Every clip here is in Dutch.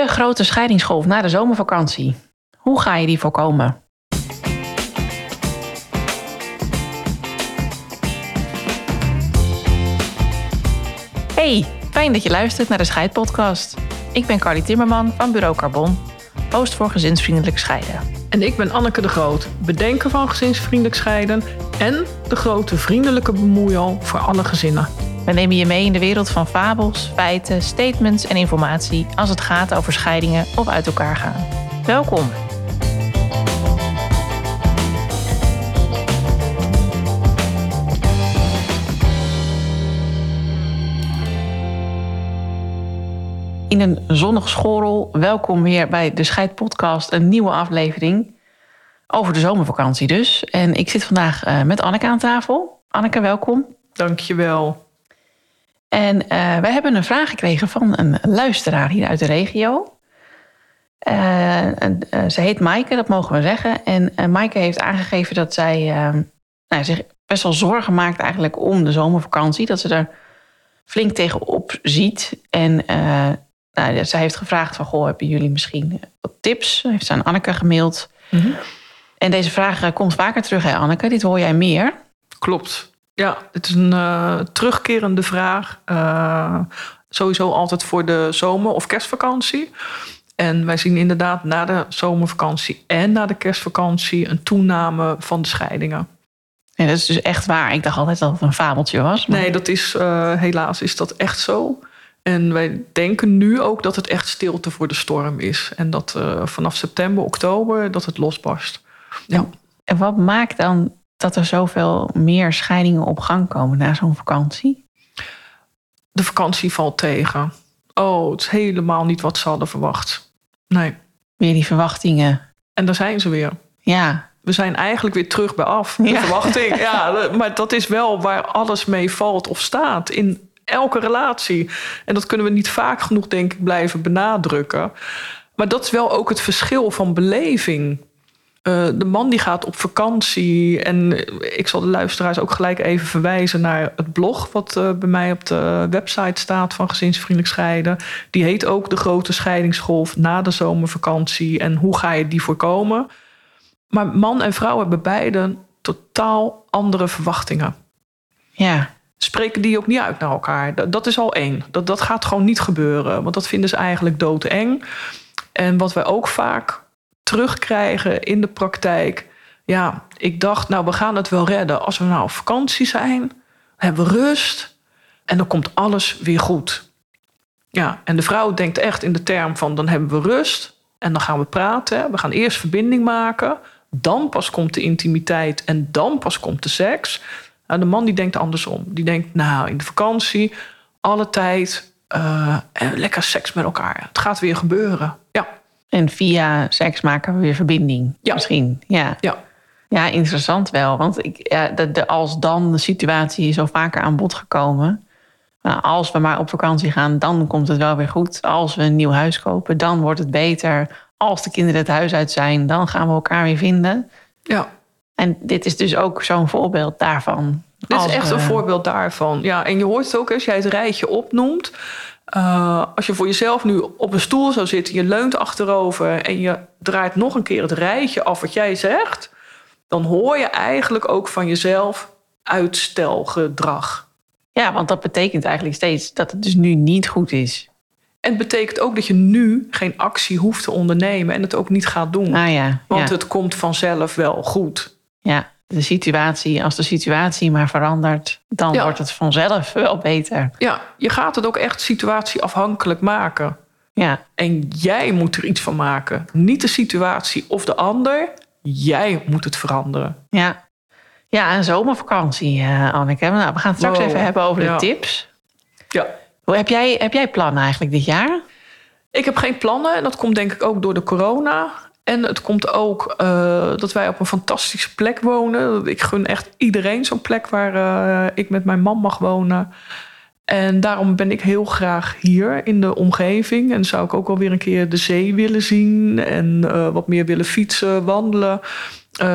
De grote scheidingsgolf na de zomervakantie. Hoe ga je die voorkomen? Hey, fijn dat je luistert naar de Scheidpodcast. Ik ben Carly Timmerman van Bureau Carbon, host voor gezinsvriendelijk scheiden. En ik ben Anneke de Groot, bedenker van gezinsvriendelijk scheiden en de grote vriendelijke bemoeial voor alle gezinnen. We nemen je mee in de wereld van fabels, feiten, statements en informatie als het gaat over scheidingen of uit elkaar gaan. Welkom. In een zonnig schoolrol, welkom weer bij de Scheidpodcast, een nieuwe aflevering over de zomervakantie dus. En ik zit vandaag uh, met Anneke aan tafel. Anneke, welkom. Dankjewel. En uh, wij hebben een vraag gekregen van een luisteraar hier uit de regio. Uh, ze heet Maaike, dat mogen we zeggen. En uh, Maaike heeft aangegeven dat zij nou, zich best wel zorgen maakt eigenlijk om de zomervakantie. Dat ze er flink tegenop ziet. En nou, zij heeft gevraagd van, goh, hebben jullie misschien wat tips? Heeft ze aan Anneke gemaild. Mm -hmm. En deze vraag komt vaker terug, hè Anneke? Dit hoor jij meer. Klopt. Ja, het is een uh, terugkerende vraag. Uh, sowieso altijd voor de zomer- of kerstvakantie. En wij zien inderdaad na de zomervakantie en na de kerstvakantie een toename van de scheidingen. Ja, dat is dus echt waar. Ik dacht altijd dat het een fabeltje was. Maar... Nee, dat is, uh, helaas is dat echt zo. En wij denken nu ook dat het echt stilte voor de storm is. En dat vanaf september, oktober, dat het losbarst. Ja. En wat maakt dan dat er zoveel meer scheidingen op gang komen na zo'n vakantie? De vakantie valt tegen. Oh, het is helemaal niet wat ze hadden verwacht. Nee. Weer die verwachtingen. En daar zijn ze weer. Ja. We zijn eigenlijk weer terug bij af. De ja. verwachting. Ja, maar dat is wel waar alles mee valt of staat. In elke relatie. En dat kunnen we niet vaak genoeg, denk ik, blijven benadrukken. Maar dat is wel ook het verschil van beleving. Uh, de man die gaat op vakantie. En ik zal de luisteraars ook gelijk even verwijzen naar het blog. wat uh, bij mij op de website staat van Gezinsvriendelijk Scheiden. Die heet ook De Grote Scheidingsgolf na de zomervakantie. En hoe ga je die voorkomen? Maar man en vrouw hebben beide totaal andere verwachtingen. Ja. Spreken die ook niet uit naar elkaar. Dat, dat is al één. Dat, dat gaat gewoon niet gebeuren. Want dat vinden ze eigenlijk doodeng. En wat wij ook vaak terugkrijgen in de praktijk. Ja, ik dacht, nou, we gaan het wel redden. Als we nou op vakantie zijn, hebben we rust en dan komt alles weer goed. Ja, en de vrouw denkt echt in de term van dan hebben we rust en dan gaan we praten. We gaan eerst verbinding maken, dan pas komt de intimiteit en dan pas komt de seks. Nou, de man die denkt andersom. Die denkt, nou, in de vakantie, alle tijd uh, en lekker seks met elkaar. Het gaat weer gebeuren. Ja. En via seks maken we weer verbinding. Ja. Misschien. Ja. Ja. Ja, interessant wel. Want ik, ja, de, de als dan de situatie is al vaker aan bod gekomen. Nou, als we maar op vakantie gaan, dan komt het wel weer goed. Als we een nieuw huis kopen, dan wordt het beter. Als de kinderen het huis uit zijn, dan gaan we elkaar weer vinden. Ja. En dit is dus ook zo'n voorbeeld daarvan. Dit is echt we... een voorbeeld daarvan. Ja, en je hoort het ook als jij het rijtje opnoemt. Uh, als je voor jezelf nu op een stoel zou zitten, je leunt achterover en je draait nog een keer het rijtje af wat jij zegt, dan hoor je eigenlijk ook van jezelf uitstelgedrag. Ja, want dat betekent eigenlijk steeds dat het dus nu niet goed is. En het betekent ook dat je nu geen actie hoeft te ondernemen en het ook niet gaat doen. Ah ja, want ja. het komt vanzelf wel goed. Ja, de situatie, als de situatie maar verandert, dan Ja. wordt het vanzelf wel beter. Ja, je gaat het ook echt situatieafhankelijk maken. Ja, En jij moet er iets van maken. Niet de situatie of de ander. Jij moet het veranderen. ja. Ja, een zomervakantie, eh Anneke. Nou, we gaan het straks Wow. even hebben over de tips. Ja. Hoe heb jij, heb jij plannen eigenlijk dit jaar? Ik heb geen plannen en dat komt denk ik ook door de corona. En het komt ook eh, dat wij op een fantastische plek wonen. Ik gun echt iedereen zo'n plek waar eh, ik met mijn man mag wonen. En daarom ben ik heel graag hier in de omgeving. En zou ik ook wel weer een keer de zee willen zien. En eh, wat meer willen fietsen, wandelen.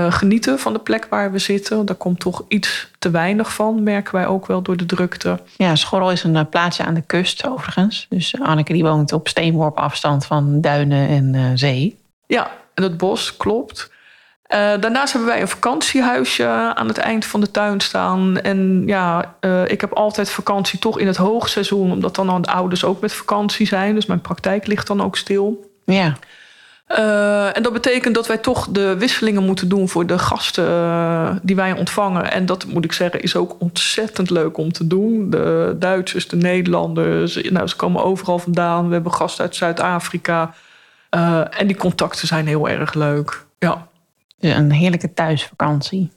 genieten van de plek waar we zitten. Daar komt toch iets te weinig van, merken wij ook wel door de drukte. Ja, Schorrel is een plaatsje aan de kust overigens. Dus Anneke die woont op steenworp afstand van duinen en zee. Ja, en het bos klopt. Uh, daarnaast hebben wij een vakantiehuisje aan het eind van de tuin staan. En ja, uh, ik heb altijd vakantie toch in het hoogseizoen, omdat dan de ouders ook met vakantie zijn. Dus mijn praktijk ligt dan ook stil. Ja. Uh, en dat betekent dat wij toch de wisselingen moeten doen voor de gasten die wij ontvangen. En dat moet ik zeggen, is ook ontzettend leuk om te doen. De Duitsers, de Nederlanders, nou, ze komen overal vandaan. We hebben gasten uit Zuid-Afrika. En die contacten zijn heel erg leuk. Ja. Een heerlijke thuisvakantie.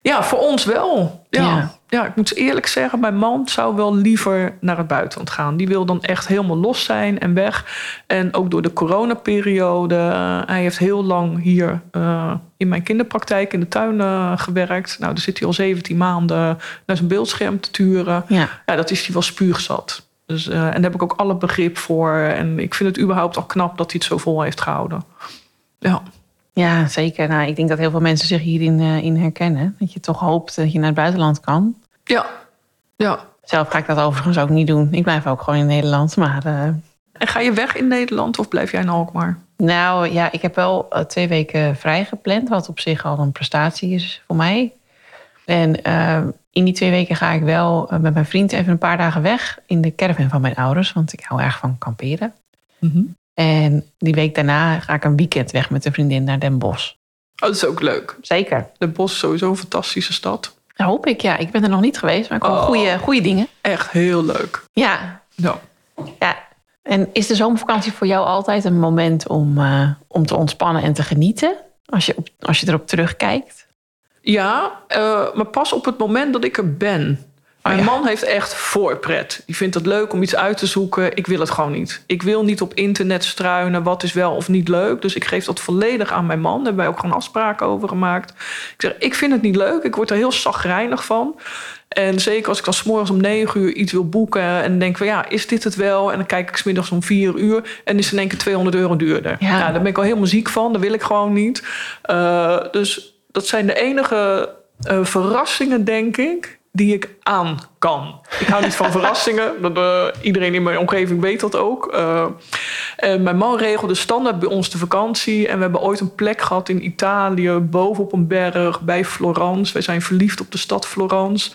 Ja, voor ons wel. Ja. ja. Ja. ik moet eerlijk zeggen, mijn man zou wel liever naar het buitenland gaan. Die wil dan echt helemaal los zijn en weg. En ook door de coronaperiode. Uh, hij heeft heel lang hier uh, in mijn kinderpraktijk in de tuin uh, gewerkt. Nou, daar zit hij al 17 maanden naar zijn beeldscherm te turen. Ja, ja dat is hij wel spuugzat. Dus, en daar heb ik ook alle begrip voor. En ik vind het überhaupt al knap dat hij het zo vol heeft gehouden. Ja. Ja, zeker. Nou, ik denk dat heel veel mensen zich hierin uh, in herkennen. Dat je toch hoopt dat je naar het buitenland kan. Ja, ja. Zelf ga ik dat overigens ook niet doen. Ik blijf ook gewoon in Nederland. Maar, uh... En ga je weg in Nederland of blijf jij in Alkmaar? Nou ja, ik heb wel twee weken vrij gepland. Wat op zich al een prestatie is voor mij. En in die twee weken ga ik wel met mijn vriend even een paar dagen weg. In de caravan van mijn ouders. Want ik hou erg van kamperen. Mm -hmm. En die week daarna ga ik een weekend weg met een vriendin naar Den Bosch. Oh, dat is ook leuk. Zeker. Den Bosch is sowieso een fantastische stad. Dat hoop ik, ja. Ik ben er nog niet geweest, maar ik hoor oh, goede, goede dingen. Echt heel leuk. Ja. Ja. ja. En is de zomervakantie voor jou altijd een moment om, uh, om te ontspannen en te genieten? Als je, op, als je erop terugkijkt? Ja, uh, maar pas op het moment dat ik er ben. Mijn man heeft echt voorpret. Die vindt het leuk om iets uit te zoeken. Ik wil het gewoon niet. Ik wil niet op internet struinen wat is wel of niet leuk. Dus ik geef dat volledig aan mijn man. Daar hebben wij ook gewoon afspraken over gemaakt. Ik zeg, ik vind het niet leuk. Ik word er heel zagrijnig van. En zeker als ik dan s'morgens om negen uur iets wil boeken... en denk van ja, is dit het wel? En dan kijk ik smiddags om vier uur... en is het in één keer 200 euro duurder. Ja. Nou, daar ben ik al helemaal ziek van. Dat wil ik gewoon niet. Uh, dus dat zijn de enige uh, verrassingen, denk ik die ik aan kan. Ik hou niet van verrassingen. Dat, uh, iedereen in mijn omgeving weet dat ook. En mijn man regelde standaard bij ons de vakantie. En we hebben ooit een plek gehad in Italië, bovenop een berg bij Florence. Wij zijn verliefd op de stad Florence.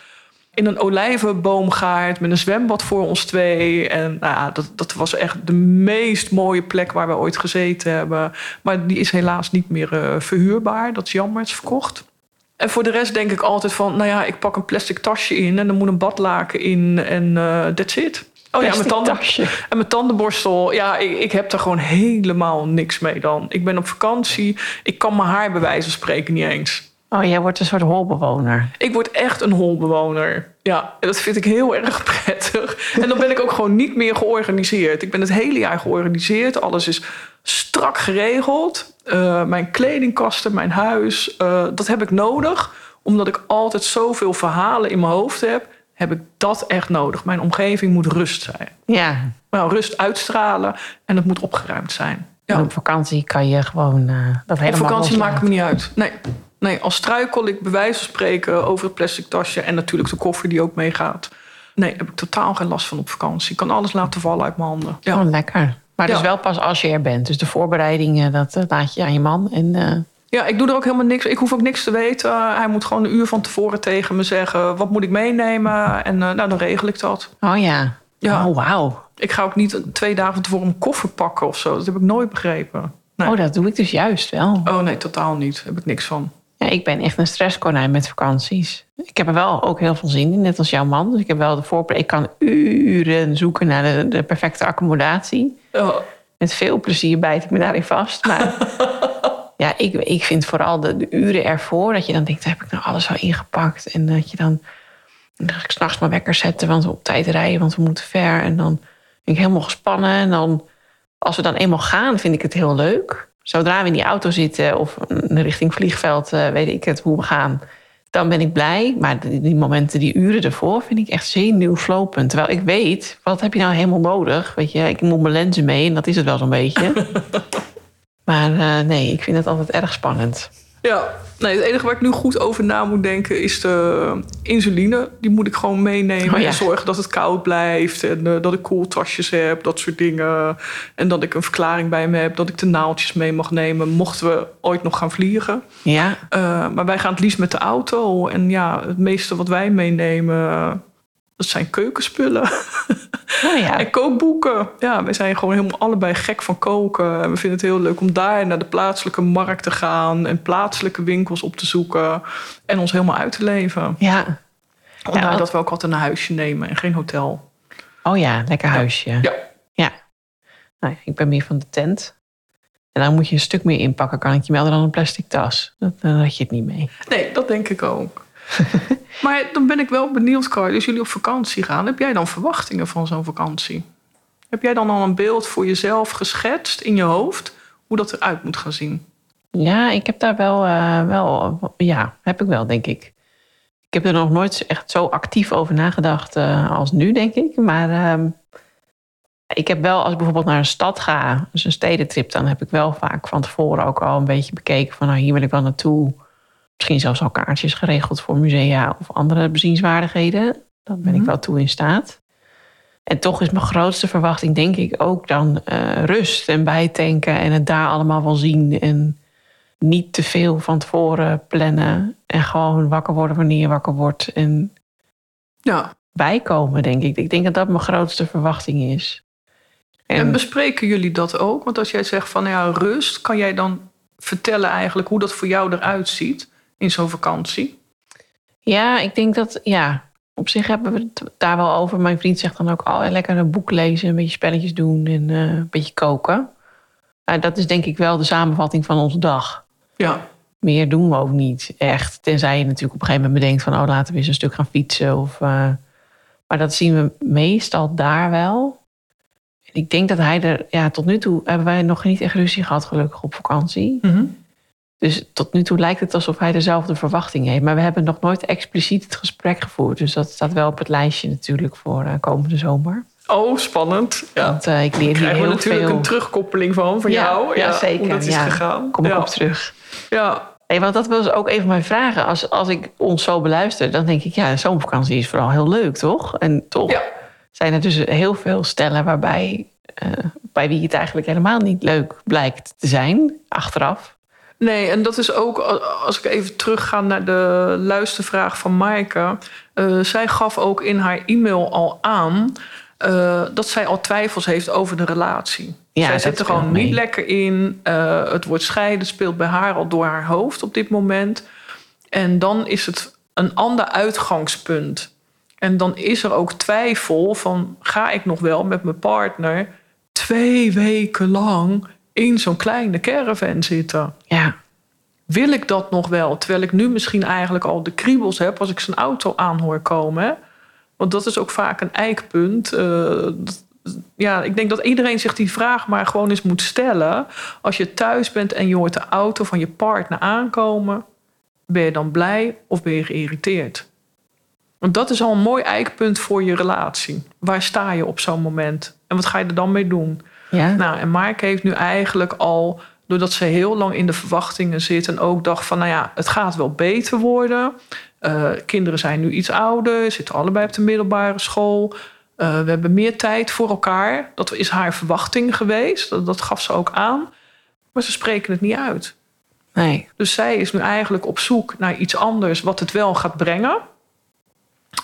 In een olijvenboomgaard met een zwembad voor ons twee. En nou ja, dat, dat was echt de meest mooie plek waar we ooit gezeten hebben. Maar die is helaas niet meer uh, verhuurbaar. Dat is jammer, het is verkocht. En voor de rest denk ik altijd van, nou ja, ik pak een plastic tasje in en er moet een badlaken in en uh, that's it. Oh ja, mijn tanden, en mijn tandenborstel. Ja, ik, ik heb daar gewoon helemaal niks mee dan. Ik ben op vakantie. Ik kan mijn haar bij wijze van spreken niet eens. Oh, jij wordt een soort holbewoner. Ik word echt een holbewoner. Ja, en dat vind ik heel erg prettig. En dan ben ik ook gewoon niet meer georganiseerd. Ik ben het hele jaar georganiseerd. Alles is strak geregeld. Uh, mijn kledingkasten, mijn huis, uh, dat heb ik nodig. Omdat ik altijd zoveel verhalen in mijn hoofd heb, heb ik dat echt nodig. Mijn omgeving moet rust zijn. Ja. Nou, rust uitstralen en het moet opgeruimd zijn. Ja. En op vakantie kan je gewoon uh, dat helemaal Op vakantie maakt me niet uit. Nee. Nee, als struikel ik bij wijze van spreken over het plastic tasje... en natuurlijk de koffer die ook meegaat. Nee, heb ik totaal geen last van op vakantie. Ik kan alles laten vallen uit mijn handen. Ja. Oh, lekker. Maar dus Ja. wel pas als je er bent. Dus de voorbereidingen, dat eh, laat je aan je man. En, eh, Ja, ik doe er ook helemaal niks. Ik hoef ook niks te weten. Hij moet gewoon een uur van tevoren tegen me zeggen... wat moet ik meenemen? En eh, nou, dan regel ik dat. oh ja. Ja. Oh, wauw. Ik ga ook niet twee dagen van tevoren een koffer pakken of zo. Dat heb ik nooit begrepen. Nee. Oh, dat doe ik dus juist wel. Oh nee, totaal niet. Daar heb ik niks van. Ja, ik ben echt een stresskonijn met vakanties. Ik heb er wel ook heel veel zin in, net als jouw man. Dus ik heb wel de. Ik kan uren zoeken naar de, de perfecte accommodatie. Oh, Met veel plezier bijt ik me daarin vast. Maar ja, ik, ik vind vooral de, de uren ervoor... dat je dan denkt, heb ik nou alles al ingepakt? En dat je dan... Dan ga ik s'nachts mijn wekker zetten, want we op tijd rijden... want we moeten ver. En dan ben ik helemaal gespannen. En dan, als we dan eenmaal gaan, vind ik het heel leuk. Zodra we in die auto zitten of richting vliegveld... eh, weet ik het, hoe we gaan... dan ben ik blij. Maar die, momenten, die uren ervoor... vind ik echt zenuwslopend. Terwijl ik weet, wat heb je nou helemaal nodig? Weet je, ik moet mijn lenzen mee en dat is het wel zo'n beetje. maar eh, nee, ik vind het altijd erg spannend. Ja, nee, het enige waar ik nu goed over na moet denken is de insuline. Die moet ik gewoon meenemen Oh ja. en zorgen dat het koud blijft. En eh, dat ik koeltasjes heb, dat soort dingen. En dat ik een verklaring bij me heb, dat ik de naaldjes mee mag nemen. Mochten we ooit nog gaan vliegen. Ja, Eh, maar wij gaan het liefst met de auto. En ja, het meeste wat wij meenemen, dat zijn keukenspullen. oh ja. En kookboeken. Ja, we zijn gewoon helemaal allebei gek van koken. En we vinden het heel leuk om daar naar de plaatselijke markt te gaan. En plaatselijke winkels op te zoeken. En ons helemaal uit te leven. ja. Want- dat we ook altijd een huisje nemen en geen hotel. Oh ja, lekker huisje. Ja. Ja. Nou, ja, ik ben meer van de tent. En dan moet je een stuk meer inpakken, kan ik je melden, dan een plastic tas. Dat, dan had je het niet mee. Nee, dat denk ik ook. maar dan ben ik wel benieuwd, Carl. Als jullie op vakantie gaan, heb jij dan verwachtingen van zo'n vakantie? Heb jij dan al een beeld voor jezelf geschetst in je hoofd hoe dat eruit moet gaan zien? Ja, ik heb daar wel, eh, wel, ja, heb ik wel, denk ik. Ik heb er nog nooit echt zo actief over nagedacht eh, als nu, denk ik. Maar ehm, ik heb wel, als ik bijvoorbeeld naar een stad ga, dus een stedentrip, dan heb ik wel vaak van tevoren ook al een beetje bekeken van, nou, hier wil ik wel naartoe. Misschien zelfs al kaartjes geregeld voor musea of andere bezienswaardigheden. Dan ben ik Mhm. wel toe in staat. En toch is mijn grootste verwachting, denk ik, ook dan eh, rust en bijtanken en het daar allemaal wel zien. En niet te veel van tevoren plannen. En gewoon wakker worden wanneer je wakker wordt. En Ja. bijkomen, denk ik. Ik denk dat dat mijn grootste verwachting is. En, En, bespreken jullie dat ook? Want als jij zegt van ja, rust, kan jij dan vertellen eigenlijk hoe dat voor jou eruit ziet in zo'n vakantie? ja, ik denk dat, ja, op zich hebben we het daar wel over. Mijn vriend zegt dan ook, oh, lekker een boek lezen, een beetje spelletjes doen en eh, een beetje koken. Nou, dat is denk ik wel de samenvatting van onze dag. Ja. Meer doen we ook niet echt. Tenzij je natuurlijk op een gegeven moment bedenkt van... oh, laten we eens een stuk gaan fietsen. Of, eh, maar dat zien we meestal daar wel. En ik denk dat hij er... Ja, tot nu toe hebben wij nog niet echt ruzie gehad gelukkig op vakantie. Dus tot nu toe lijkt het alsof hij dezelfde verwachting heeft. Maar we hebben nog nooit expliciet het gesprek gevoerd. Dus dat staat wel op het lijstje natuurlijk voor eh, komende zomer. Oh, spannend. Ja. Want eh, ik leer hier Krijgen we heel natuurlijk veel... een terugkoppeling van, van Ja, jou. ja, zeker, Hoe dat is ja. gegaan. Kom ik op terug. Ja. Want dat was ook een van mijn vragen. Als, als ik ons zo beluister, dan denk ik, ja, zo'n vakantie is vooral heel leuk, toch? En toch zijn er dus heel veel stellen waarbij, eh, bij wie het eigenlijk helemaal niet leuk blijkt te zijn, achteraf. Nee, en dat is ook, als ik even terugga naar de luistervraag van Maaike. eh, zij gaf ook in haar e-mail al aan eh, dat zij al twijfels heeft over de relatie. Ja, zij zit er gewoon mee. niet lekker in. Eh, het woord scheiden speelt bij haar al door haar hoofd op dit moment. En dan is het een ander uitgangspunt. En dan is er ook twijfel van... ga ik nog wel met mijn partner twee weken lang... in zo'n kleine caravan zitten? Ja, wil ik dat nog wel? Terwijl ik nu misschien eigenlijk al de kriebels heb als ik zijn auto aan hoor komen. hè? Want dat is ook vaak een eikpunt. Eh, ja, ik denk dat iedereen zich die vraag maar gewoon eens moet stellen. Als je thuis bent en je hoort de auto van je partner aankomen, ben je dan blij of ben je geïrriteerd? Want dat is al een mooi eikpunt voor je relatie. Waar sta je op zo'n moment? En wat ga je er dan mee doen? Ja. Nou, en Mark heeft nu eigenlijk al, doordat ze heel lang in de verwachtingen zit en ook dacht van, nou ja, het gaat wel beter worden. Eh, kinderen zijn nu iets ouder, zitten allebei op de middelbare school. Eh, we hebben meer tijd voor elkaar. Dat is haar verwachting geweest. Dat, dat gaf ze ook aan. Maar ze spreken het niet uit. nee. Dus zij is nu eigenlijk op zoek naar iets anders wat het wel gaat brengen.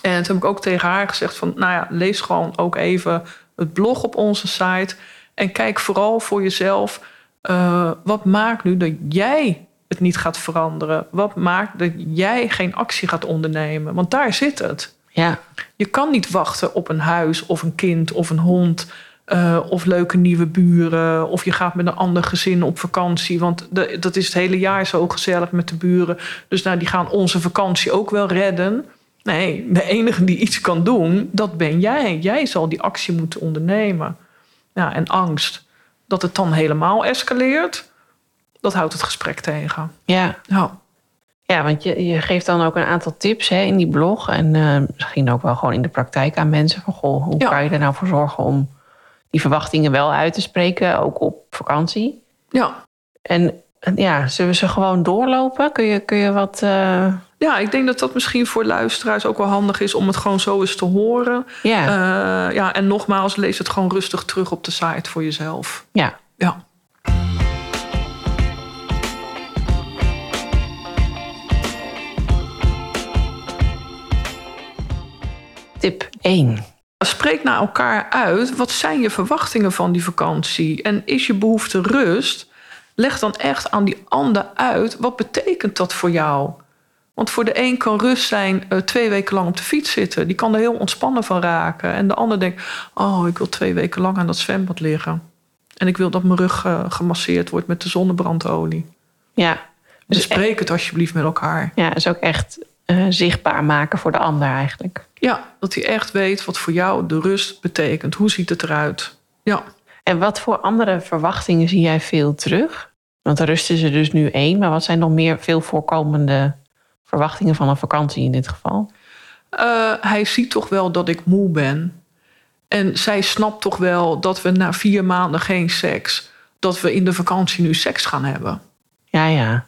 En toen heb ik ook tegen haar gezegd van, nou ja, lees gewoon ook even het blog op onze site. En kijk vooral voor jezelf, eh, wat maakt nu dat jij het niet gaat veranderen? Wat maakt dat jij geen actie gaat ondernemen? Want daar zit het. Ja, Je kan niet wachten op een huis of een kind of een hond. eh, of leuke nieuwe buren. Of je gaat met een ander gezin op vakantie. Want de- dat is het hele jaar zo gezellig met de buren. Dus nou, die gaan onze vakantie ook wel redden. Nee, de enige die iets kan doen, dat ben jij. Jij zal die actie moeten ondernemen. Ja, en angst dat het dan helemaal escaleert, dat houdt het gesprek tegen. ja. Nou, Ja, want je, je geeft dan ook een aantal tips hè, in die blog. En eh, misschien ook wel gewoon in de praktijk aan mensen. Van, goh, hoe Ja. kan je er nou voor zorgen om die verwachtingen wel uit te spreken, ook op vakantie? ja. En ja, zullen we ze gewoon doorlopen? Kun je, kun je wat... Uh... Ja, ik denk dat dat misschien voor luisteraars ook wel handig is om het gewoon zo eens te horen. Ja. Uh, ja, en nogmaals, lees het gewoon rustig terug op de site voor jezelf. Ja. Ja. Tip 1. Spreek naar elkaar uit. Wat zijn je verwachtingen van die vakantie? En is je behoefte rust? Leg dan echt aan die ander uit. Wat betekent dat voor jou? Want voor de een kan rust zijn uh, twee weken lang op de fiets zitten. Die kan er heel ontspannen van raken. En de ander denkt: Oh, ik wil twee weken lang aan dat zwembad liggen. En ik wil dat mijn rug uh, gemasseerd wordt met de zonnebrandolie. Ja. Dus spreek het alsjeblieft met elkaar. Ja, is ook echt uh, zichtbaar maken voor de ander eigenlijk. Ja, dat hij echt weet wat voor jou de rust betekent. Hoe ziet het eruit? Ja. En wat voor andere verwachtingen zie jij veel terug? Want de rust is er dus nu één, maar wat zijn nog meer veel voorkomende verwachtingen van een vakantie in dit geval? Uh, hij ziet toch wel dat ik moe ben. En zij snapt toch wel dat we na vier maanden geen seks, dat we in de vakantie nu seks gaan hebben. Ja, ja.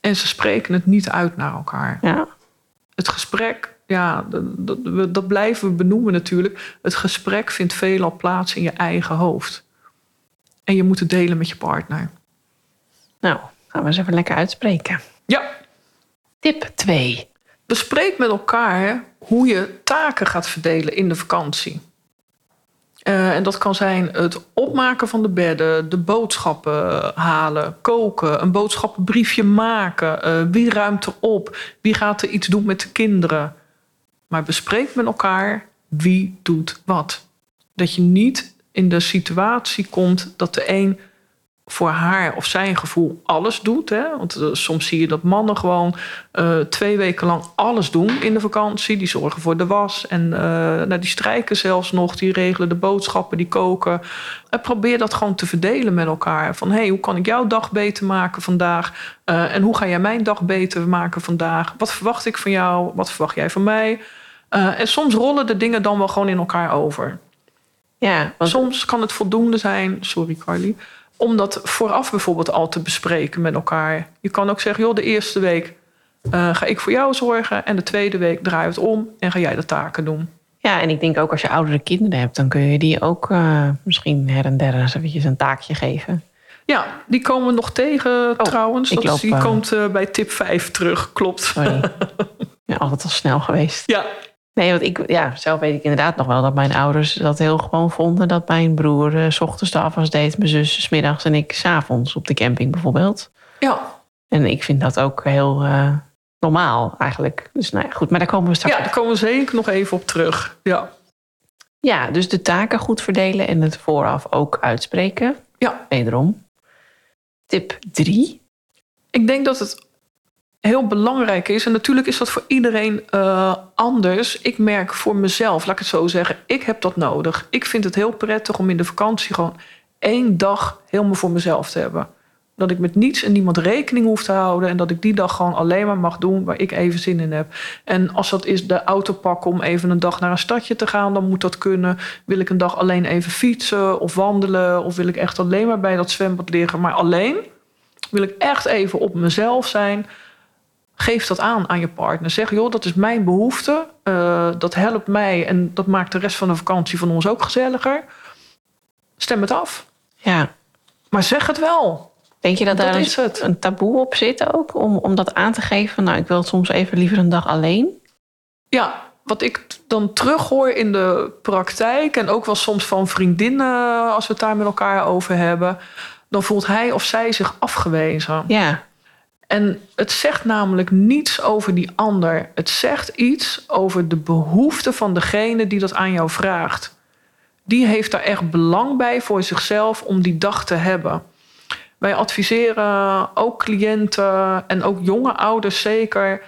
En ze spreken het niet uit naar elkaar. Ja. Het gesprek ja, dat, dat, dat, blijven we benoemen natuurlijk. Het gesprek vindt veelal plaats in je eigen hoofd. En je moet het delen met je partner. Nou, gaan we eens even lekker uitspreken. Ja. Tip 2. Bespreek met elkaar hoe je taken gaat verdelen in de vakantie. Uh, en dat kan zijn het opmaken van de bedden, de boodschappen halen, koken, een boodschappenbriefje maken. Uh, wie ruimt er op? Wie gaat er iets doen met de kinderen? Maar bespreek met elkaar wie doet wat. Dat je niet in de situatie komt dat de een voor haar of zijn gevoel alles doet. Hè? Want uh, soms zie je dat mannen gewoon uh, twee weken lang alles doen in de vakantie. Die zorgen voor de was en uh, nou, die strijken zelfs nog. Die regelen de boodschappen, die koken. En probeer dat gewoon te verdelen met elkaar. Van hey, hoe kan ik jouw dag beter maken vandaag? en hoe ga jij mijn dag beter maken vandaag? Wat verwacht ik van jou? Wat verwacht jij van mij? en soms rollen de dingen dan wel gewoon in elkaar over. Ja, want... Soms kan het voldoende zijn, sorry Carly, om dat vooraf bijvoorbeeld al te bespreken met elkaar. Je kan ook zeggen, joh, de eerste week uh, ga ik voor jou zorgen en de tweede week draai het om en ga jij de taken doen. Ja, en ik denk ook als je oudere kinderen hebt, dan kun je die ook uh, misschien her en der eens eventjes een taakje geven. Ja, die komen we nog tegen oh, trouwens. Dat loop, is, die uh... komt bij tip 5 terug, klopt. Sorry. ja, altijd al snel geweest. Ja, Nee, want ik, ja, zelf weet ik inderdaad nog wel dat mijn ouders dat heel gewoon vonden. Dat mijn broer uh, s ochtends de afwas deed, mijn zus s middags en ik s'avonds op de camping bijvoorbeeld. Ja. En ik vind dat ook heel uh, normaal eigenlijk. Dus nou ja, goed, maar daar komen we straks Ja, daar komen we zeker nog even op terug. Ja. Ja, dus de taken goed verdelen en het vooraf ook uitspreken. Ja. Wederom. Tip 3. Ik denk dat het heel belangrijk is. En natuurlijk is dat voor iedereen uh, anders. Ik merk voor mezelf, laat ik het zo zeggen, ik heb dat nodig. Ik vind het heel prettig om in de vakantie gewoon één dag helemaal voor mezelf te hebben. Dat ik met niets en niemand rekening hoef te houden. En dat ik die dag gewoon alleen maar mag doen waar ik even zin in heb. En als dat is de auto pakken om even een dag naar een stadje te gaan, dan moet dat kunnen. Wil ik een dag alleen even fietsen of wandelen? Of wil ik echt alleen maar bij dat zwembad liggen? Maar alleen wil ik echt even op mezelf zijn geef dat aan aan je partner. Zeg, joh, dat is mijn behoefte. Uh, dat helpt mij en dat maakt de rest van de vakantie van ons ook gezelliger. Stem het af. Ja. Maar zeg het wel. Denk je dat, dat daar is het. een taboe op zit ook? Om, om dat aan te geven? Nou, ik wil soms even liever een dag alleen. Ja, wat ik dan terughoor in de praktijk... en ook wel soms van vriendinnen als we het daar met elkaar over hebben... dan voelt hij of zij zich afgewezen. Ja. En het zegt namelijk niets over die ander. Het zegt iets over de behoefte van degene die dat aan jou vraagt. Die heeft daar echt belang bij voor zichzelf om die dag te hebben. Wij adviseren ook cliënten en ook jonge ouders zeker.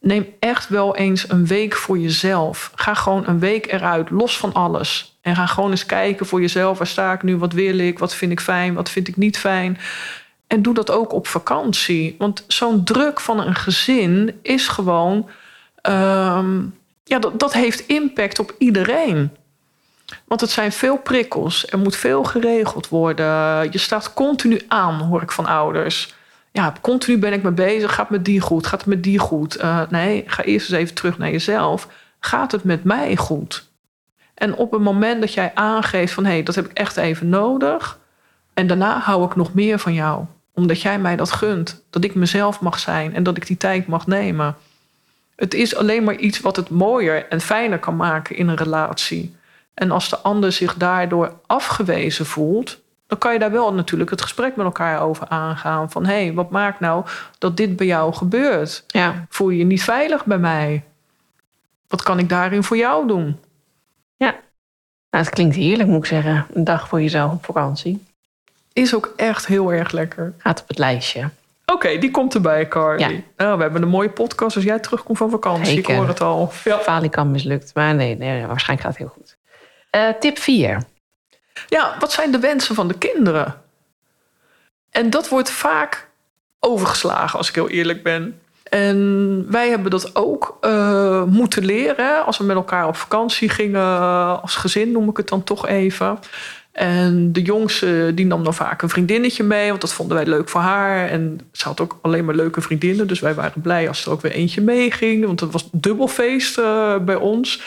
Neem echt wel eens een week voor jezelf. Ga gewoon een week eruit, los van alles. En ga gewoon eens kijken voor jezelf. Waar sta ik nu? Wat wil ik? Wat vind ik fijn? Wat vind ik niet fijn? En doe dat ook op vakantie. Want zo'n druk van een gezin is gewoon. Um, ja, dat, dat heeft impact op iedereen. Want het zijn veel prikkels. Er moet veel geregeld worden. Je staat continu aan, hoor ik van ouders. Ja, continu ben ik mee bezig. Gaat het met die goed? Gaat het met die goed? Uh, nee, ga eerst eens even terug naar jezelf. Gaat het met mij goed? En op het moment dat jij aangeeft van... hé, hey, dat heb ik echt even nodig... en daarna hou ik nog meer van jou. Omdat jij mij dat gunt. Dat ik mezelf mag zijn en dat ik die tijd mag nemen. Het is alleen maar iets wat het mooier en fijner kan maken in een relatie. En als de ander zich daardoor afgewezen voelt... dan kan je daar wel natuurlijk het gesprek met elkaar over aangaan. Van, hé, hey, wat maakt nou dat dit bij jou gebeurt? Ja. Voel je je niet veilig bij mij? Wat kan ik daarin voor jou doen? Ja, nou, het klinkt heerlijk, moet ik zeggen. Een dag voor jezelf op vakantie. Is ook echt heel erg lekker. Gaat op het lijstje. Oké, die komt erbij, Carly. Ja. Nou, we hebben een mooie podcast als jij terugkomt van vakantie. Zeker. Ik hoor het al. Ja. Falikam mislukt, maar nee, nee waarschijnlijk gaat het heel goed. Uh, tip 4. ja, wat zijn de wensen van de kinderen? En dat wordt vaak overgeslagen, als ik heel eerlijk ben. En wij hebben dat ook uh, moeten leren. Als we met elkaar op vakantie gingen, als gezin noem ik het dan toch even. En de jongste die nam dan vaak een vriendinnetje mee, want dat vonden wij leuk voor haar. En ze had ook alleen maar leuke vriendinnen, dus wij waren blij als er ook weer eentje meeging. Want het was dubbelfeest uh, bij ons.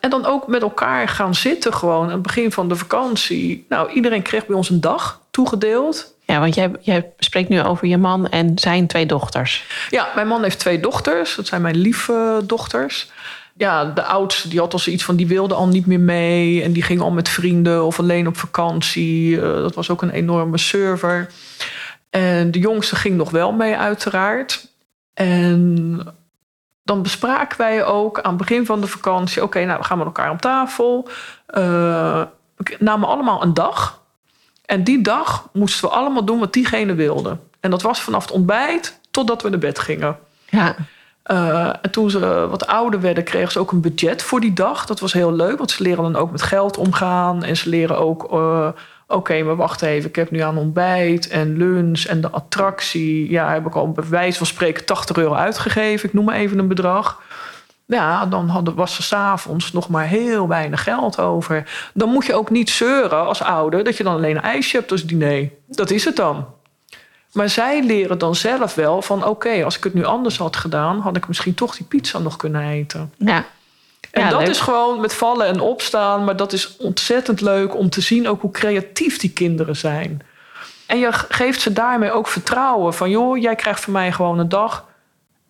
En dan ook met elkaar gaan zitten gewoon aan het begin van de vakantie. Nou, iedereen kreeg bij ons een dag toegedeeld. Ja, want jij, jij spreekt nu over je man en zijn twee dochters. Ja, mijn man heeft twee dochters. Dat zijn mijn lieve dochters. Ja, de oudste die had al zoiets van die wilde al niet meer mee. En die ging al met vrienden of alleen op vakantie. Uh, dat was ook een enorme server. En de jongste ging nog wel mee, uiteraard. En dan bespraken wij ook aan het begin van de vakantie: oké, nou, we gaan met elkaar om tafel. Uh, we namen allemaal een dag. En die dag moesten we allemaal doen wat diegene wilde. En dat was vanaf het ontbijt totdat we naar bed gingen. Ja. Uh, en toen ze wat ouder werden, kregen ze ook een budget voor die dag. Dat was heel leuk, want ze leren dan ook met geld omgaan. En ze leren ook, uh, oké, okay, maar wacht even, ik heb nu aan ontbijt en lunch en de attractie. Ja, heb ik al bij wijze van spreken 80 euro uitgegeven. Ik noem maar even een bedrag. Ja, dan hadden, was er s'avonds nog maar heel weinig geld over. Dan moet je ook niet zeuren als ouder dat je dan alleen een ijsje hebt als diner. Dat is het dan. Maar zij leren dan zelf wel van... oké, als ik het nu anders had gedaan... had ik misschien toch die pizza nog kunnen eten. Ja. En Ja, dat leuk. is gewoon met vallen en opstaan. Maar dat is ontzettend leuk om te zien ook hoe creatief die kinderen zijn. En je geeft ze daarmee ook vertrouwen. Van joh, jij krijgt van mij gewoon een dag.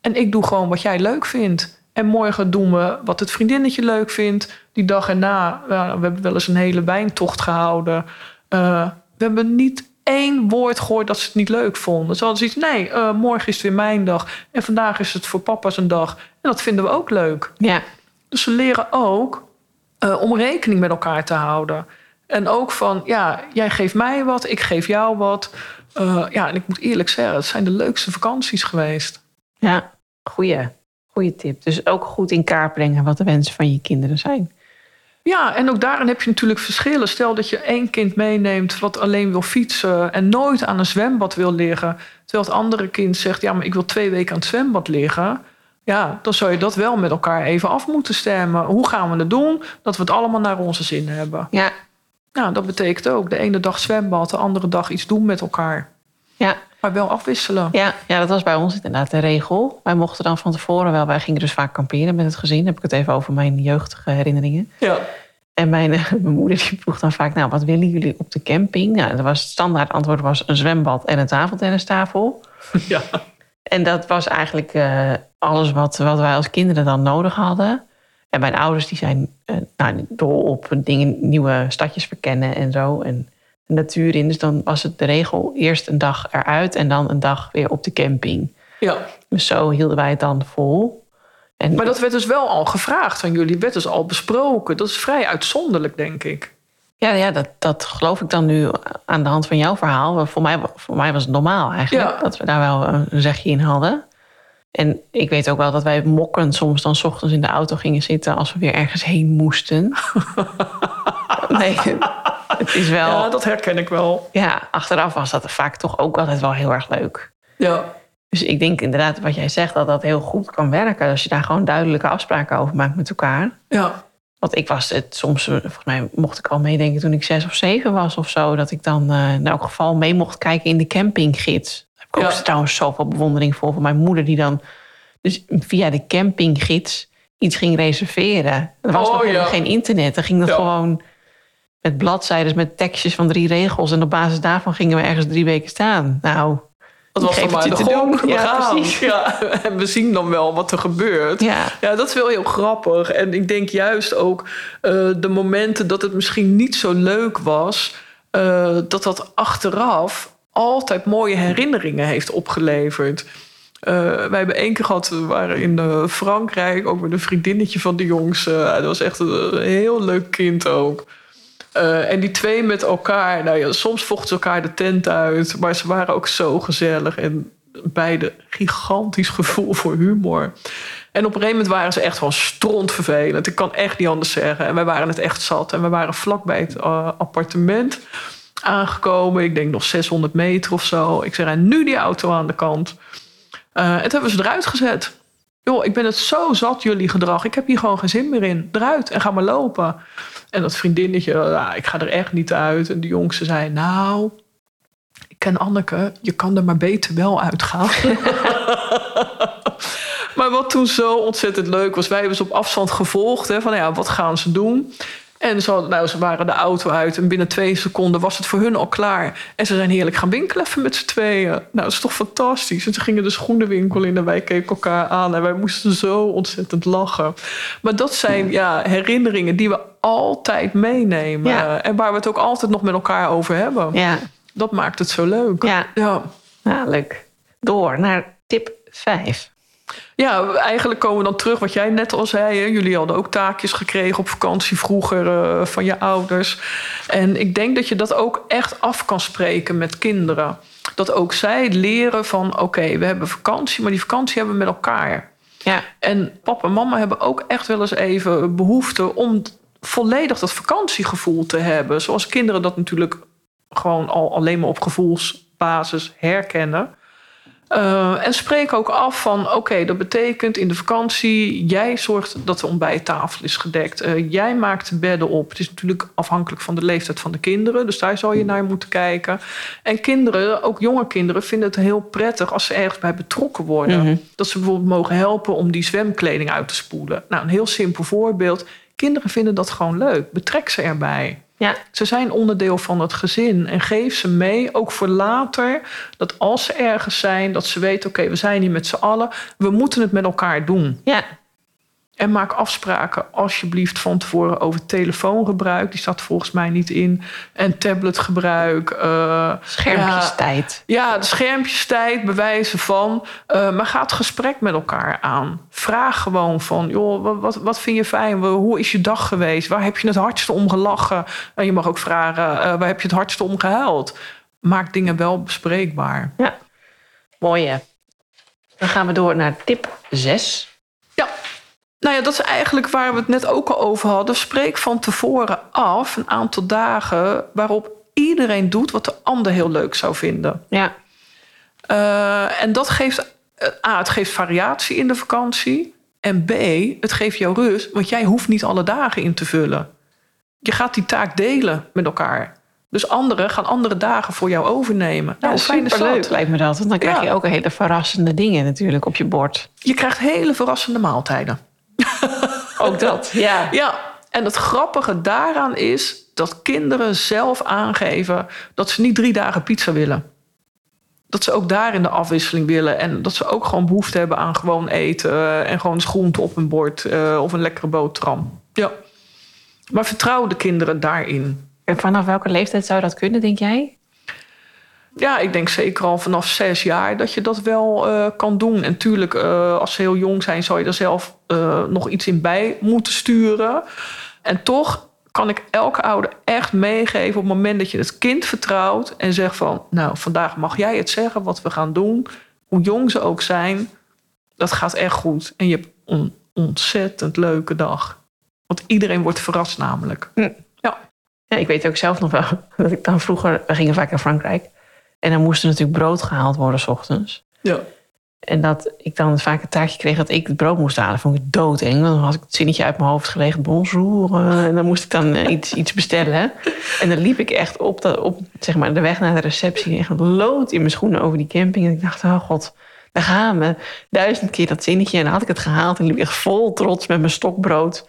En ik doe gewoon wat jij leuk vindt. En morgen doen we wat het vriendinnetje leuk vindt. Die dag erna, ja, we hebben wel eens een hele wijntocht gehouden. Uh, we hebben niet één woord gehoord dat ze het niet leuk vonden. Ze hadden zoiets, nee, uh, morgen is het weer mijn dag. En vandaag is het voor papa zijn dag. En dat vinden we ook leuk. Ja. Dus ze leren ook uh, om rekening met elkaar te houden. En ook van, ja, jij geeft mij wat, ik geef jou wat. Uh, ja, en ik moet eerlijk zeggen, het zijn de leukste vakanties geweest. Ja, goeie, goeie tip. Dus ook goed in kaart brengen wat de wensen van je kinderen zijn. Ja, en ook daarin heb je natuurlijk verschillen. Stel dat je één kind meeneemt wat alleen wil fietsen en nooit aan een zwembad wil liggen. Terwijl het andere kind zegt, ja, maar ik wil twee weken aan het zwembad liggen. Ja, dan zou je dat wel met elkaar even af moeten stemmen. Hoe gaan we het doen? Dat we het allemaal naar onze zin hebben. Ja, Nou, dat betekent ook de ene dag zwembad, de andere dag iets doen met elkaar. ja, Maar wel afwisselen. ja, ja, dat was bij ons inderdaad de regel. Wij mochten dan van tevoren wel, wij gingen dus vaak kamperen met het gezin. Dan heb ik het even over mijn jeugdige herinneringen. Ja. En mijn, mijn moeder die vroeg dan vaak, nou, wat willen jullie op de camping? Nou, dat was, het standaard antwoord was een zwembad en een tafeltennistafel. ja. En dat was eigenlijk uh, alles wat, wat wij als kinderen dan nodig hadden. En mijn ouders die zijn uh, nou, dol op dingen, nieuwe stadjes verkennen en zo. En de natuur in. Dus dan was het de regel eerst een dag eruit en dan een dag weer op de camping. ja. Dus zo hielden wij het dan vol. En Maar dat werd dus wel al gevraagd aan jullie, werd dus al besproken. Dat is vrij uitzonderlijk, denk ik. ja, ja dat, dat geloof ik dan nu aan de hand van jouw verhaal. Voor mij, voor mij was het normaal eigenlijk Ja. dat we daar wel een zegje in hadden. En ik weet ook wel dat wij mokken soms dan 's ochtends in de auto gingen zitten als we weer ergens heen moesten. nee, het is wel. Ja, dat herken ik wel. Ja, achteraf was dat vaak toch ook altijd wel heel erg leuk. Ja. Dus ik denk inderdaad wat jij zegt, dat dat heel goed kan werken. Als je daar gewoon duidelijke afspraken over maakt met elkaar. Ja. Want ik was het soms, volgens mij mocht ik al meedenken toen ik zes of zeven was of zo. Dat ik dan eh, in elk geval mee mocht kijken in de campinggids. Daar heb ik ook Ja. trouwens zoveel bewondering voor. Van mijn moeder die dan dus via de campinggids iets ging reserveren. Er was Oh, nog ja. geen internet. Dan ging dat Ja. gewoon met bladzijden, met tekstjes van drie regels. En op basis daarvan gingen we ergens drie weken staan. Nou, Dat was de je te gok. doen. We Ja, gaan. precies. Ja, en we zien dan wel wat er gebeurt. ja. Ja, dat is wel heel grappig. En ik denk juist ook eh, de momenten dat het misschien niet zo leuk was, eh, dat dat achteraf altijd mooie herinneringen heeft opgeleverd. Eh, wij hebben één keer gehad, we waren in Frankrijk, ook met een vriendinnetje van de jongens. Eh, dat was echt een, heel leuk kind ook. Eh, en die twee met elkaar, nou ja, soms vochten ze elkaar de tent uit, maar ze waren ook zo gezellig en beide gigantisch gevoel voor humor. En op een gegeven moment waren ze echt gewoon strontvervelend. Ik kan echt niet anders zeggen. En wij waren het echt zat. En we waren vlakbij het eh, appartement aangekomen. Ik denk nog 600 meter of zo. Ik en nu die auto aan de kant. Eh, en toen hebben ze eruit gezet. Joh, ik ben het zo zat, jullie gedrag. Ik heb hier gewoon geen zin meer in. Eruit en ga maar lopen. En dat vriendinnetje, ik ga er echt niet uit. En de jongste zei, nou, ik ken Anneke. Je kan er maar beter wel uitgaan. maar wat toen zo ontzettend leuk was, wij hebben ze op afstand gevolgd. Hè, van ja, wat gaan ze doen? En ze, nou, ze waren de auto uit en binnen twee seconden was het voor hun al klaar. En ze zijn heerlijk gaan winkelen even met z'n tweeën. Nou, dat is toch fantastisch. En ze gingen de schoenenwinkel in en wij keken elkaar aan. En wij moesten zo ontzettend lachen. Maar dat zijn ja, herinneringen die we altijd meenemen. Ja. En waar we het ook altijd nog met elkaar over hebben. Ja, Dat maakt het zo leuk. ja. ja. ja, leuk. Door naar tip 5. Ja, eigenlijk komen we dan terug wat jij net al zei. Hè? Jullie hadden ook taakjes gekregen op vakantie vroeger eh, van je ouders. En ik denk dat je dat ook echt af kan spreken met kinderen. Dat ook zij leren van oké, we hebben vakantie, maar die vakantie hebben we met elkaar. Ja, En papa en mama hebben ook echt wel eens even behoefte om volledig dat vakantiegevoel te hebben. Zoals kinderen dat natuurlijk gewoon al alleen maar op gevoelsbasis herkennen. Eh, en spreek ook af van, oké, dat betekent in de vakantie... jij zorgt dat de ontbijttafel is gedekt. Eh, jij maakt de bedden op. Het is natuurlijk afhankelijk van de leeftijd van de kinderen. Dus daar zal je naar moeten kijken. En kinderen, ook jonge kinderen, vinden het heel prettig... als ze ergens bij betrokken worden. Mhm. Dat ze bijvoorbeeld mogen helpen om die zwemkleding uit te spoelen. Nou, een heel simpel voorbeeld. Kinderen vinden dat gewoon leuk. Betrek ze erbij. Ja, Ze zijn onderdeel van het gezin en geef ze mee, ook voor later, dat als ze ergens zijn, dat ze weten: oké, we zijn hier met z'n allen, we moeten het met elkaar doen. ja. En maak afspraken alsjeblieft van tevoren over telefoongebruik, die staat volgens mij niet in, en tabletgebruik. eh, Schermpjestijd. ja, de schermpjestijd, bewijzen van. eh, maar ga het gesprek met elkaar aan. Vraag gewoon van, joh, wat, wat, vind je fijn? Hoe is je dag geweest? Waar heb je het hardste om gelachen? En je mag ook vragen, eh, waar heb je het hardste om gehuild? Maak dingen wel bespreekbaar. Ja. Mooi hè. Dan gaan we door naar tip 6. Nou ja, dat is eigenlijk waar we het net ook al over hadden. Spreek van tevoren af een aantal dagen waarop iedereen doet wat de ander heel leuk zou vinden. Ja, Eh, en dat geeft, eh, A, het geeft variatie in de vakantie. En B, het geeft jou rust, want jij hoeft niet alle dagen in te vullen. Je gaat die taak delen met elkaar. Dus anderen gaan andere dagen voor jou overnemen. Nou, ja fijn is lijkt me dat. Want dan krijg Ja. je ook hele verrassende dingen natuurlijk op je bord. Je krijgt hele verrassende maaltijden. Ook dat, ja. Ja, en het grappige daaraan is dat kinderen zelf aangeven dat ze niet drie dagen pizza willen. Dat ze ook daarin de afwisseling willen. En dat ze ook gewoon behoefte hebben aan gewoon eten. En gewoon eens groente op een bord. eh, Of een lekkere boterham. Ja. Maar vertrouw de kinderen daarin. En vanaf welke leeftijd zou dat kunnen, denk jij? Ja, ik denk zeker al vanaf zes jaar dat je dat wel eh, kan doen. En tuurlijk, eh, als ze heel jong zijn, zou je er zelf eh, nog iets in bij moeten sturen. En toch kan ik elke ouder echt meegeven op het moment dat je het kind vertrouwt en zegt van, nou, vandaag mag jij het zeggen wat we gaan doen, hoe jong ze ook zijn, dat gaat echt goed. En je hebt een ontzettend leuke dag. Want iedereen wordt verrast namelijk. Ja, ik weet ook zelf nog wel dat ik dan vroeger... We gingen vaak naar Frankrijk. En dan moest er natuurlijk brood gehaald worden s ochtends. Ja. En dat ik dan vaak een taakje kreeg dat ik het brood moest halen. Vond ik doodeng. Want dan had ik het zinnetje uit mijn hoofd gelegd. Bonjour. En dan moest ik dan eh, iets, iets bestellen. En dan liep ik echt op, de, op zeg maar, de weg naar de receptie. Echt lood in mijn schoenen over die camping. En ik dacht, oh god, daar gaan we. Duizend keer dat zinnetje. En dan had ik het gehaald. En liep ik echt vol trots met mijn stokbrood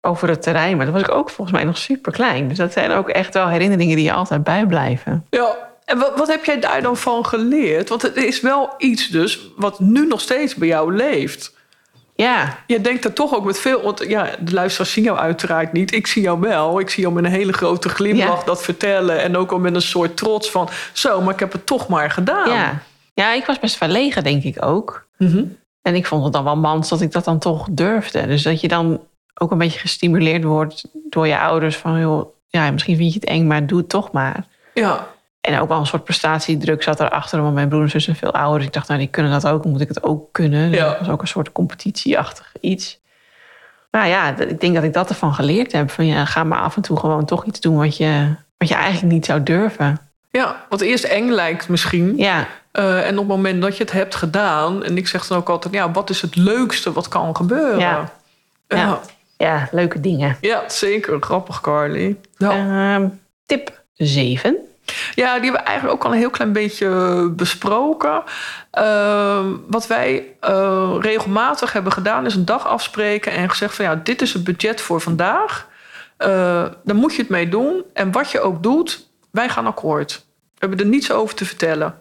over het terrein. Maar dan was ik ook volgens mij nog super klein. Dus dat zijn ook echt wel herinneringen die je altijd bijblijven. Ja, en wat, wat heb jij daar dan van geleerd? Want het is wel iets dus wat nu nog steeds bij jou leeft. Ja, Je denkt er toch ook met veel... Want ja, de luisteraars zien jou uiteraard niet. Ik zie jou wel. Ik zie jou met een hele grote glimlach Ja. dat vertellen. En ook al met een soort trots van... Zo, maar ik heb het toch maar gedaan. ja. ja, ik was best verlegen, denk ik ook. Mhm. En ik vond het dan wel mans dat ik dat dan toch durfde. Dus dat je dan ook een beetje gestimuleerd wordt door je ouders van, joh, ja, misschien vind je het eng, maar doe het toch maar. ja. En ook wel een soort prestatiedruk zat erachter, want mijn broer en zus zijn veel ouder. Ik dacht, nou, die kunnen dat ook, moet ik het ook kunnen. Dus Ja. dat was ook een soort competitieachtig iets. Maar ja, d- ik denk dat ik dat ervan geleerd heb. Van ja, ga maar af en toe gewoon toch iets doen wat je, wat je eigenlijk niet zou durven. Ja, wat eerst eng lijkt misschien. Ja, Eh, en op het moment dat je het hebt gedaan... en ik zeg dan ook altijd... ja, wat is het leukste wat kan gebeuren? Ja. ja. Ja. ja leuke dingen. Ja, zeker. Grappig, Carly. Ja. Ehm, tip 7. Ja, die hebben we eigenlijk ook al een heel klein beetje besproken. Ehm, wat wij eh, regelmatig hebben gedaan, is een dag afspreken en gezegd van ja, dit is het budget voor vandaag. Eh daar moet je het mee doen. En wat je ook doet, wij gaan akkoord. We hebben er niets over te vertellen.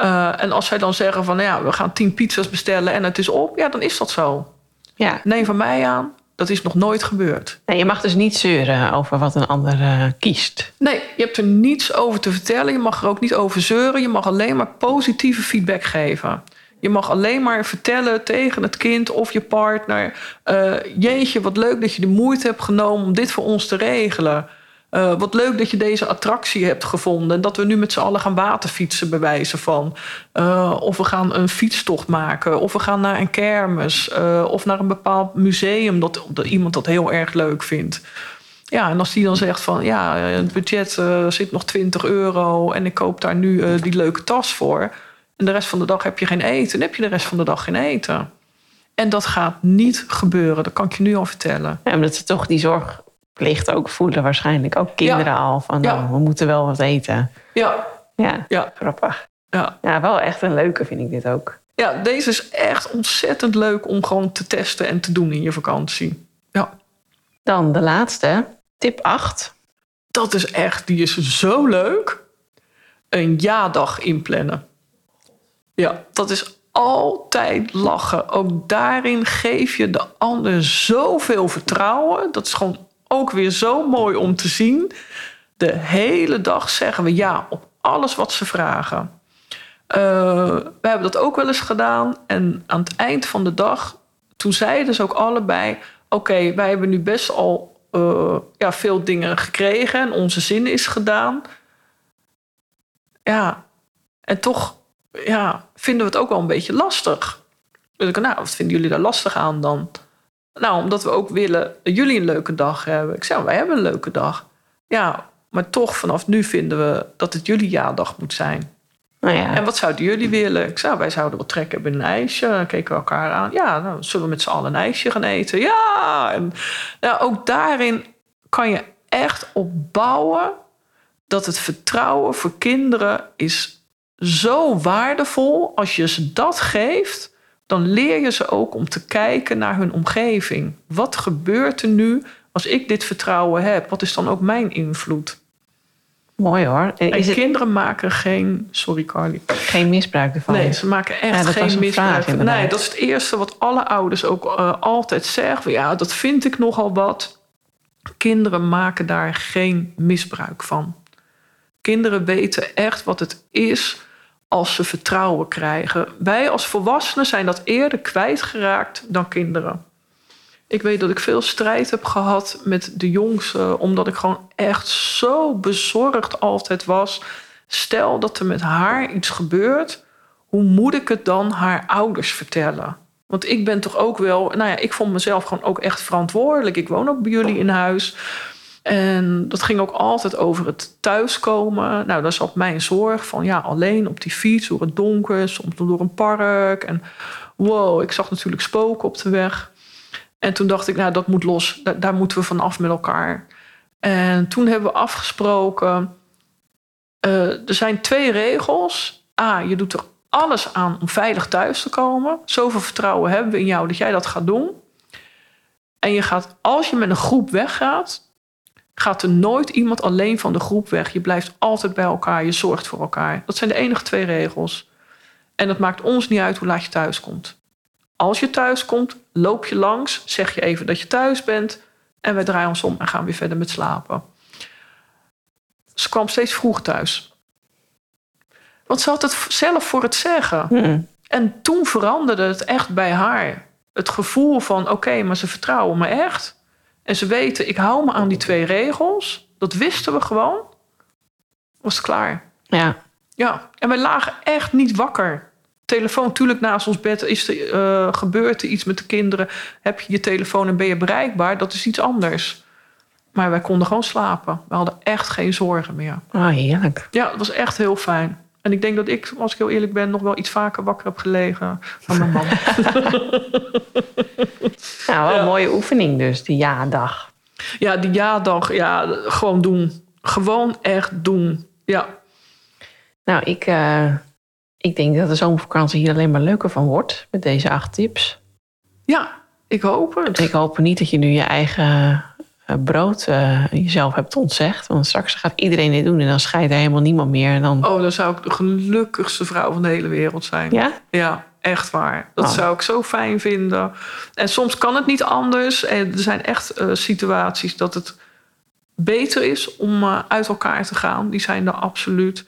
Eh, en als zij dan zeggen van ja, we gaan tien pizza's bestellen en het is op, ja, dan is dat zo. Ja, Neem van mij aan, dat is nog nooit gebeurd. Nee, je mag dus niet zeuren over wat een ander eh, kiest. Nee, je hebt er niets over te vertellen. Je mag er ook niet over zeuren. Je mag alleen maar positieve feedback geven. Je mag alleen maar vertellen tegen het kind of je partner... eh, jeetje, wat leuk dat je de moeite hebt genomen om dit voor ons te regelen. Eh, wat leuk dat je deze attractie hebt gevonden... en dat we nu met z'n allen gaan waterfietsen bij wijze van. Eh, of we gaan een fietstocht maken. Of we gaan naar een kermis. eh, of naar een bepaald museum dat, dat iemand dat heel erg leuk vindt. Ja, en als die dan zegt van ja, het budget zit nog 20 euro en ik koop daar nu die leuke tas voor. En de rest van de dag heb je geen eten. Dan heb je de rest van de dag geen eten. En dat gaat niet gebeuren, dat kan ik je nu al vertellen. Ja, omdat ze toch die zorgplicht ook voelen waarschijnlijk. Ook kinderen al. Van nou, we moeten wel wat eten. Ja, Ja, ja, grappig. ja. Ja, wel echt een leuke vind ik dit ook. Ja, deze is echt ontzettend leuk om gewoon te testen en te doen in je vakantie. Ja, Dan de laatste, tip 8. dat is echt, die is zo leuk. Een ja-dag inplannen. Ja, dat is altijd lachen. Ook daarin geef je de ander zoveel vertrouwen. Dat is gewoon ook weer zo mooi om te zien. De hele dag zeggen we ja op alles wat ze vragen. Eh, we hebben dat ook wel eens gedaan. En aan het eind van de dag, toen zeiden ze ook allebei: Oké, wij hebben nu best al eh, ja, veel dingen gekregen en onze zin is gedaan. Ja, en toch ja, vinden we het ook wel een beetje lastig. Dus ik, nou, wat vinden jullie daar lastig aan dan? Nou, omdat we ook willen dat jullie een leuke dag hebben. Ik zei, wij hebben een leuke dag. Ja, maar toch vanaf nu vinden we dat het jullie jaardag moet zijn. Nou ja, En wat zouden jullie willen? Ik zei, wij zouden wel trek hebben in een ijsje. Dan keken we elkaar aan. Ja, nou, zullen we met z'n allen een ijsje gaan eten? Ja! En nou, ook daarin kan je echt op bouwen... dat het vertrouwen voor kinderen is zo waardevol. Als je ze dat geeft, dan leer je ze ook om te kijken naar hun omgeving. Wat gebeurt er nu als ik dit vertrouwen heb? Wat is dan ook mijn invloed? mooi hoor. En het kinderen maken geen... Sorry, Carly. geen misbruik ervan? Nee, ze maken echt geen een misbruik. vraag, van. inderdaad. nee, dat is het eerste wat alle ouders ook eh, altijd zeggen. Ja, dat vind ik nogal wat. Kinderen maken daar geen misbruik van. Kinderen weten echt wat het is als ze vertrouwen krijgen. Wij als volwassenen zijn dat eerder kwijtgeraakt dan kinderen. Ik weet dat ik veel strijd heb gehad met de jongste, omdat ik gewoon echt zo bezorgd altijd was. Stel dat er met haar iets gebeurt, hoe moet ik het dan haar ouders vertellen? Want ik ben toch ook wel, nou ja, ik vond mezelf gewoon ook echt verantwoordelijk. Ik woon ook bij jullie in huis. En dat ging ook altijd over het thuiskomen. Nou, daar zat mijn zorg van ja, alleen op die fiets, door het donker, soms door een park. En wow, ik zag natuurlijk spoken op de weg. En toen dacht ik, nou, dat moet los. Daar, daar moeten we vanaf met elkaar. En toen hebben we afgesproken. eh, er zijn twee regels. A, je doet er alles aan om veilig thuis te komen. Zoveel vertrouwen hebben we in jou dat jij dat gaat doen. En je gaat, als je met een groep weggaat, gaat er nooit iemand alleen van de groep weg. Je blijft altijd bij elkaar, je zorgt voor elkaar. Dat zijn de enige twee regels. En het maakt ons niet uit hoe laat je thuis komt. Als je thuis komt, loop je langs, zeg je even dat je thuis bent en wij draaien ons om en gaan weer verder met slapen. Ze kwam steeds vroeg thuis. Want ze had het zelf voor het zeggen. Hmm. En toen veranderde het echt bij haar. Het gevoel van, oké, maar ze vertrouwen me echt. En ze weten, ik hou me aan die twee regels. Dat wisten we gewoon. Was het klaar. Ja. Ja, en wij lagen echt niet wakker. Telefoon, natuurlijk naast ons bed is er, eh, gebeurt er iets met de kinderen. Heb je je telefoon en ben je bereikbaar? Dat is iets anders. Maar wij konden gewoon slapen. We hadden echt geen zorgen meer. Oh, heerlijk. Ja, het was echt heel fijn. En ik denk dat ik, als ik heel eerlijk ben, nog wel iets vaker wakker heb gelegen dan mijn man. Nou, wel Ja. een mooie oefening dus, die ja-dag. ja, die ja-dag, ja, gewoon doen. Gewoon echt doen. Ja, Nou, ik, eh, ik denk dat de zomervakantie hier alleen maar leuker van wordt met deze acht tips. ja ik hoop het. Ik hoop niet dat je nu je eigen brood eh, jezelf hebt ontzegd. Want straks gaat iedereen dit doen en dan scheidt er helemaal niemand meer. En dan, Oh, dan zou ik de gelukkigste vrouw van de hele wereld zijn. Ja? Ja, echt waar. Dat Oh. zou ik zo fijn vinden. En soms kan het niet anders. En er zijn echt eh, situaties dat het beter is om eh, uit elkaar te gaan. Die zijn er absoluut.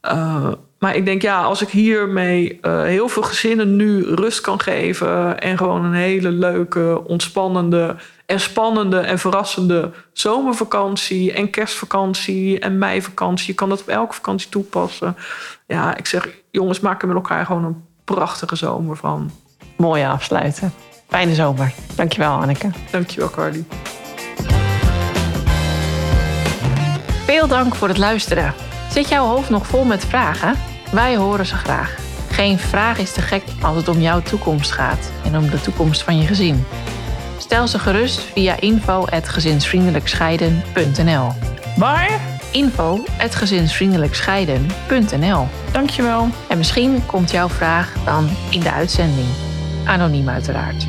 Eh, maar ik denk, ja, als ik hiermee eh, heel veel gezinnen nu rust kan geven. en gewoon een hele leuke, ontspannende en spannende en verrassende zomervakantie. en kerstvakantie en meivakantie. Je kan dat op elke vakantie toepassen. Ja, ik zeg, jongens, maak er met elkaar gewoon een prachtige zomer van. Mooie afsluiten. Fijne zomer. Dankjewel, Anneke. Dankjewel, Carly. Veel dank voor het luisteren. Zit jouw hoofd nog vol met vragen? Wij horen ze graag. Geen vraag is te gek als het om jouw toekomst gaat en om de toekomst van je gezin. Stel ze gerust via info.gezinsvriendelijkscheiden.nl Waar? info.gezinsvriendelijkscheiden.nl Dankjewel. En misschien komt jouw vraag dan in de uitzending. Anoniem uiteraard.